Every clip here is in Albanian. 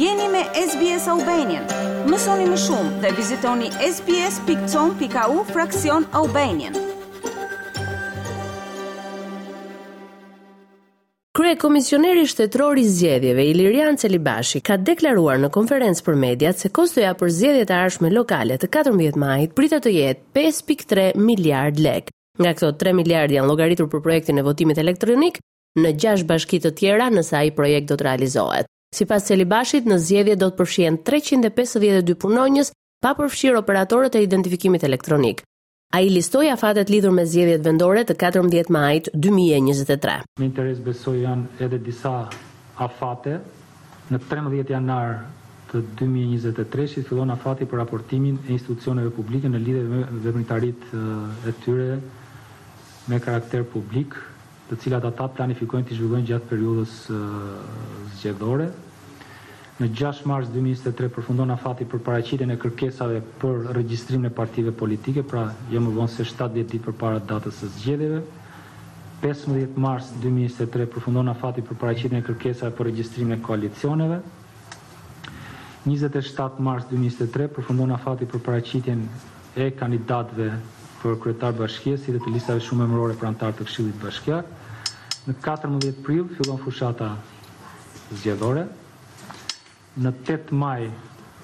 Jeni me SBS Albanian. Mësoni më shumë dhe vizitoni sbs.com.au fraksion Albanian. Kryekomisioneri shtetëror i zgjedhjeve, Ilirjan Celibashi, ka deklaruar në konferencë për mediat se kostoja për zgjedhjet e ardhshme lokale të katërmbëdhjetë majit pritet të jetë pesë pikë tre miliardë lekë. Nga këto, tre miliardë janë llogaritur për projektin e votimit elektronik në gjashtë bashki të tjera nëse ai projekt do të realizohet. Sipas Celibashit, në zgjedhje do të përfshihen treqind e pesëdhjetë e dy punonjës, pa përfshirë operatorët e identifikimit elektronik. Ai listoi afatet lidhur me zgjedhjet vendore të katërmbëdhjetë majit dy mijë e njëzet e tre. Me interes besoj janë edhe disa afate. Në trembëdhjetë janar të dy mijë e njëzet e tre-shit fillon afati për raportimin e institucioneve publike në lidhje me veprimtaritë e tyre me karakter publik të cilat ata planifikojnë t'i zhvillojnë gjatë periudhës zgjedhore. Në gjashtë mars dy mijë e njëzet e tre përfundon afati për paraqitjen e kërkesave për regjistrimin e partive politike, pra jo më vonë se shtatë ditë përpara datës së zgjedhjeve. Pesëmbëdhjetë mars dy mijë e njëzet e tre përfundon afati për paraqitjen e kërkesave për regjistrimin e koalicioneve. Njëzet e shtatë mars dy mijë e njëzet e tre përfundon afati për paraqitjen e kandidatëve për kryetar bashkie si dhe të listave shumëemërore për anëtarë të Këshillit Bashkiak. Në katërmbëdhjetë prill fillon fushata zgjedhore. Në tetë maj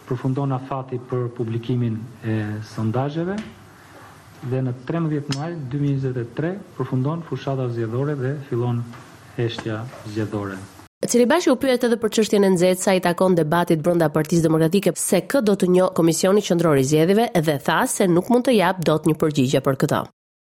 përfundon afati për publikimin e sondazheve dhe në trembëdhjetë maj dy mijë e njëzet e tre përfundon fushata zgjedhore dhe fillon heshtja zgjedhore. Celibashi u pyet edhe për çështjen e nxehtë sa i takon debatit brenda Partisë Demokratike se kë do të njohë Komisioni Qendror i Zgjedhjeve dhe tha se nuk mund të japë dot një përgjigje për këtë.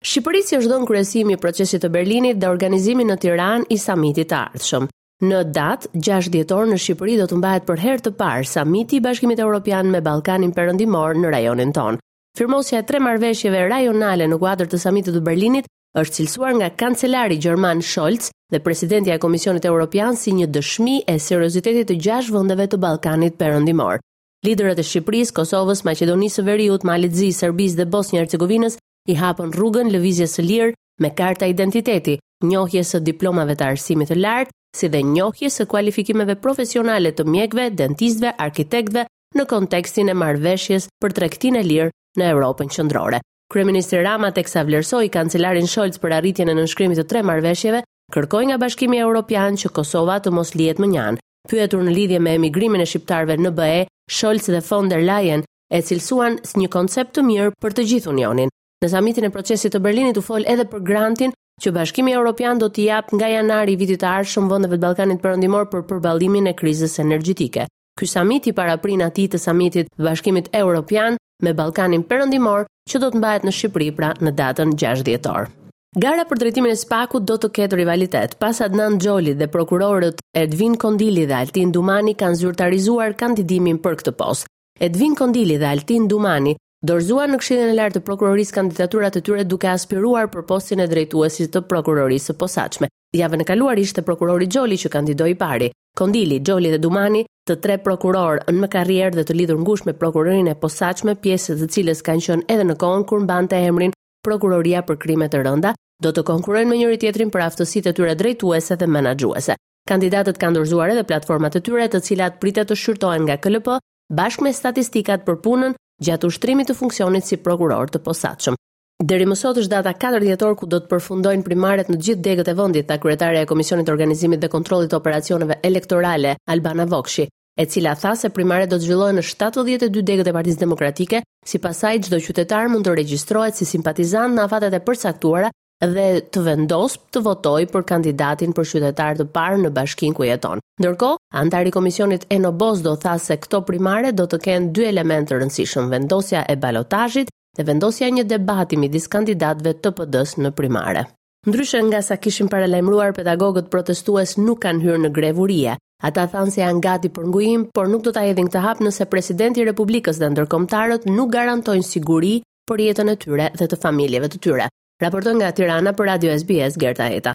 Shqipërisë i është dhënë kryesimi i Procesit të Berlinit dhe organizimi në Tiranë i Samitit të ardhshëm. Në datë gjashtë dhjetor në Shqipëri do të mbahet për herë të parë Samiti i Bashkimit Europian me Ballkanin Perëndimor në rajonin tonë. Firmosja e tre marrëveshjeve rajonale në kuadër të Samitit të Berlinit është cilësuar nga kancelari gjerman Scholz dhe presidentja e Komisionit Europian si një dëshmi e seriozitetit të gjashtë vendeve të Ballkanit Perëndimor. Liderët e Shqipërisë, Kosovës, Maqedonisë së Veriut, Malit të Zi, Serbisë dhe Bosnjë-Hercegovinës i hapën rrugën lëvizjes së lirë me karta identiteti, njohjes së diplomave të arsimit të lartë, si dhe njohjes së kualifikimeve profesionale të mjekëve, dentistëve, arkitektëve në kontekstin e marrëveshjes për tregtinë e lirë në Europën Qendrore. Kryeministri Rama teksa vlerësoi kancelarin Scholz për arritjen e nënshkrimit të tre marrëveshjeve, kërkoi nga Bashkimi Evropian që Kosova të mos lihet mënjanë. Pyetur në lidhje me emigrimin e shqiptarëve në BE, Scholz dhe von der Leyen e cilësuan si një koncept të mirë për të gjithë Unionin. Në samitin e procesit të Berlinit u fol edhe për grantin që Bashkimi Evropian do t'i japë nga janari i vitit të ardhshëm vendeve të Ballkanit Perëndimor për përballimin e krizës energjetike. Ky samit i paraprin atij të samitit të Bashkimit Europian me Ballkanin Perëndimor që do të mbahet në Shqipëri pra në datën gjashtë dhjetor. Gara për drejtimin e SPAK-ut do të ketë rivalitet, pas Adnan Xholit dhe prokurorët Edvin Kondili dhe Altin Dumani kanë zyrtarizuar kandidimin për këtë post. Edvin Kondili dhe Altin Dumani dorëzuan në Këshillin e Lartë të Prokurorisë kandidaturat e tyre duke aspiruar për postin e drejtuesit të Prokurorisë së Posaçme. Javën e kaluar ishte prokurori Xholi që kandidoi i pari. Kondili, Xholi dhe Dumani, të tre prokurorë në karrierë dhe të lidhur ngushtë me prokurorinë e posaçme, pjesë e të cilës kanë qenë edhe në kohën kur mbante emrin Prokuroria për krime të rënda, do të konkurrojnë me njëri-tjetrin për aftësitë e tyre drejtuese dhe menaxhuese. Kandidatët kanë dorëzuar edhe platformat e tyre, të cilat pritet të shqyrtohen nga KLP bashkë me statistikat për punën gjatë ushtrimit të funksionit si prokurorë të posaçëm. Deri më sot është data 4 dhjetor ku do të përfundojnë primaret në gjithë degët e vendit, tha kryetarja e Komisionit të Organizimit dhe Kontrollit të Operacioneve Elektorale, Albana Vokshi, e cila tha se primaret do të zhvillohen në 72 degët e Partisë Demokratike, sipas saj çdo qytetar mund të regjistrohet si simpatizant në afatet e përcaktuara dhe të vendosë të votojë për kandidatin për qytetar të parë në bashkinë ku jeton. Ndërkohë, anëtari i komisionit Eno Bozdo tha se këto primare do të kenë dy elementë të rëndësishëm vendosja e balotazhit dhe vendosja e një debati midis kandidatëve të PD-së në primare. Ndryshe nga sa kishin paralajmëruar pedagogët protestues nuk kanë hyrë në grevë urie. Ata thanë se janë gati për ngujim, por nuk do ta hedhin këtë hap nëse presidenti i Republikës dhe ndërkombëtarët nuk garantojnë siguri për jetën e tyre dhe të familjeve të tyre. Raporton nga Tirana për Radio SBS Gerta Heta.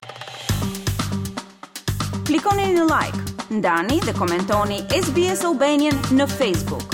Klikoni në like, ndani dhe komentoni SBS Albanian në Facebook.